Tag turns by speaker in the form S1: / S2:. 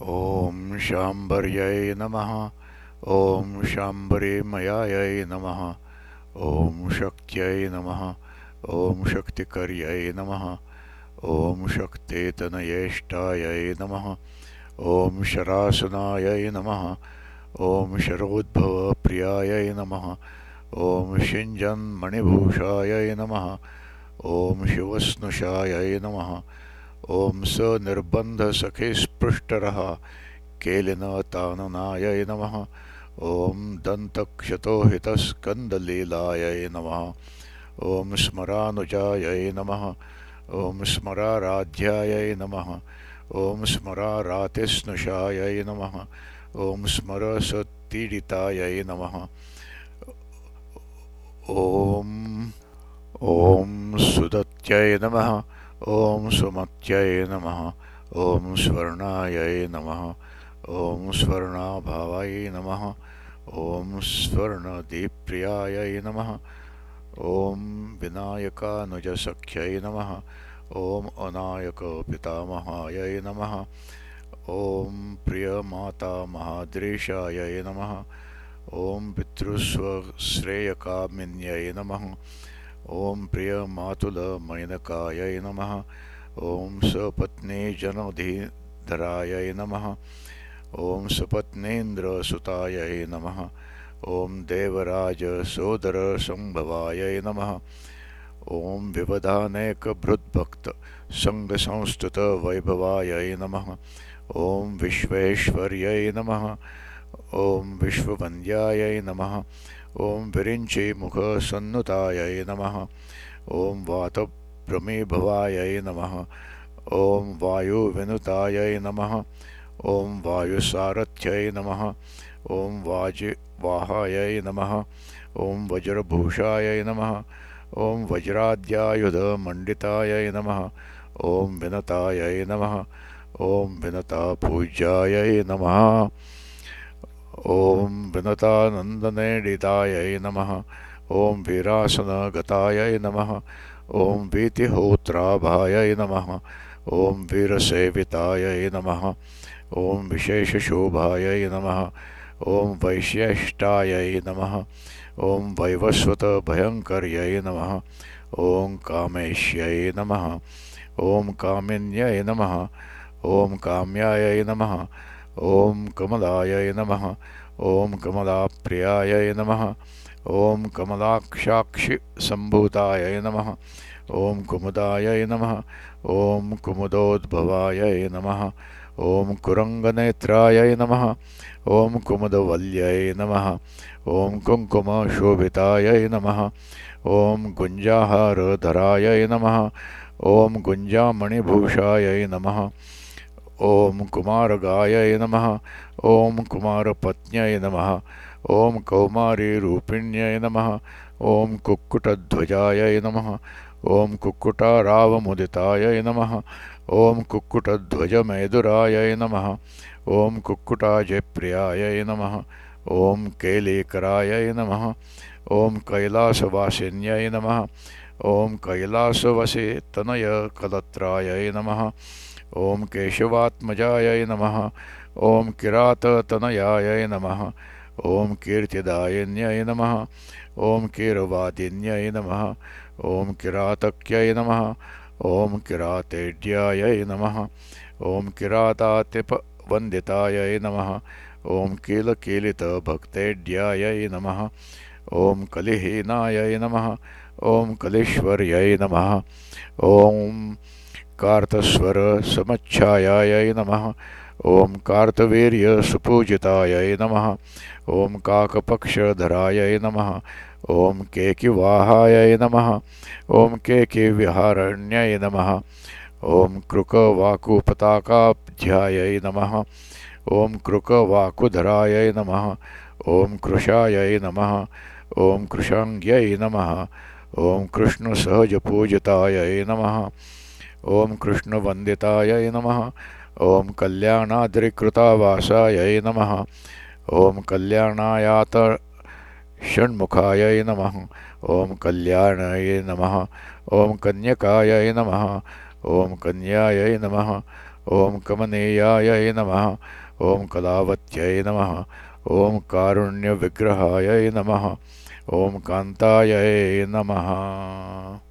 S1: ॐ शाम्बर्यै नमः। ॐ शाम्बरीमयायै नमः। ॐ शक्त्यै नमः। ॐ शक्तिकर्यै नमः। ॐ शक्तेतनयेष्टायै नमः। ॐ शरासनायै नमः। ॐ शरोद्भवप्रियायै नमः। ॐ शिञ्जन्मणिभूषायै नमः। ॐ शिवस्नुषायै नमः ॐ सनिर्बन्धसखिस्पृष्टरः केलिनताननायै नमः। ॐ दन्तक्षतोहितस्कन्दलीलायै नमः। ॐ स्मरानुजायै नमः। ॐ स्मराराध्यायै नमः। ॐ स्मरारातिस्नुषायै नमः। ॐ स्मरसत्तीडितायै नमः। ॐ ॐ सुदत्यै नमः ॐ सुमत्यै नमः ॐ स्वर्णायै नमः ॐ स्वर्णाभावायै नमः ॐ स्वर्णदीप्रियायै नमः ॐ विनायकानुजसख्यै नमः ॐ अनायकपितामहायै नमः ॐ प्रियमातामहाद्रीशायै नमः ॐ पितृस्वश्रेयकामिन्यै नमः ॐ प्रियमातुलमैनकायै नमः। ॐ सपत्नीजनधिधरायै नमः। ॐ सपत्नीन्द्रसुतायै नमः। ॐ देवराजसोदरसम्भवायै नमः। ॐ विवधानेकभृद्भक्तसङ्गसंस्तुतवैभवायै नमः। ॐ विश्वेश्वर्यै नमः ॐ विश्ववन्द्यायै नमः। ॐ विरिञ्चिमुखसन्नुतायै नमः। ॐ वातप्रमेभवायै नमः। ॐ वायुविनुतायै नमः। ॐ वायुसारथ्यै नमः। ॐ वाजिवाहायै नमः। ॐ वज्रभूषायै नमः। ॐ वज्राद्यायुधमण्डितायै नमः। ॐ विनतायै नमः। ॐ विनतापूज्यायै नमः ॐ विनतानन्दनेडितायै नमः। ॐ वीरासनगतायै नमः। ॐ वीतिहोत्राभायै नमः। ॐ वीरसेवितायै नमः। ॐ विशेषशोभायै नमः। ॐ वैश्येष्टायै नमः। ॐ वैवस्वतभयङ्कर्यै नमः। ॐ कामेश्यै नमः। ॐ कामिन्यै नमः। ॐ काम्यायै नमः। ॐ कमलायै नमः। ॐ कमलाप्रियायै नमः। ॐ कमलाक्षाक्षिसम्भूतायै नमः। ॐ कुमुदायै नमः। ॐ कुमुदोद्भवायै नमः। ॐ कुरङ्गनेत्रायै नमः। ॐ कुमुदवल्यै नमः। ॐ कुङ्कुमशोभितायै नमः। ॐ गुञ्जाहारधरायै नमः। ॐ गुञ्जामणिभूषायै नमः ॐ कुमारगायै नमः ॐ कुमारपत्न्यै नमः ॐ कौमारीरूपिण्यै नमः ॐ कुक्कुटध्वजायै नमः ॐ कुक्कुटारावमुदितायै नमः ॐ कुक्कुटध्वजमेदुरायै नमः ॐ कुक्कुटाजयप्रियायै नमः ॐ कैलीकरायै नमः ॐ कैलासवासिन्यै नमः ॐ कैलासवसितनयकलत्रायै नमः ॐ केशवात्मजायै नमः ॐ किराततनयायै नमः ॐ कीर्तिदायिन्यै नमः ॐ कीरवादिन्यै नमः ॐ किरातक्यै नमः ॐ किरातेड्यायै नमः ॐ किरातातिपवन्दितायै नमः ॐ कीलकीलितभक्तेड्यायै नमः ॐ कलिहीनायै नमः ॐ कलीश्वर्यै नमः ॐ कार्तस्वरसमच्छायायै नमः। ॐ कार्तवीर्यसुपूजितायै नमः। ॐ काकपक्षधरायै नमः। ॐ केकिवाहायै नमः। ॐ केकिविहारण्यै नमः। ॐ कृकवाकुपताकाब्ध्यायै नमः। ॐ कृकवाकुधरायै नमः। ॐ कृशायै नमः। ॐ कृशाङ्ग्यै नमः। ॐ कृष्णसहजपूजितायै नमः। ॐ कृष्णवन्दितायै नमः। ॐ कल्याणाद्रिकृतावासायै नमः। ॐ कल्याणायात षण्मुखायै नमः। ॐ कल्याणायै नमः। ॐ कन्यकायै नमः। ॐ कन्यायै नमः। ॐ कमनीयायै नमः। ॐ कलावत्यै नमः। ॐ कारुण्यविग्रहायै नमः। ॐ कान्तायै नमः।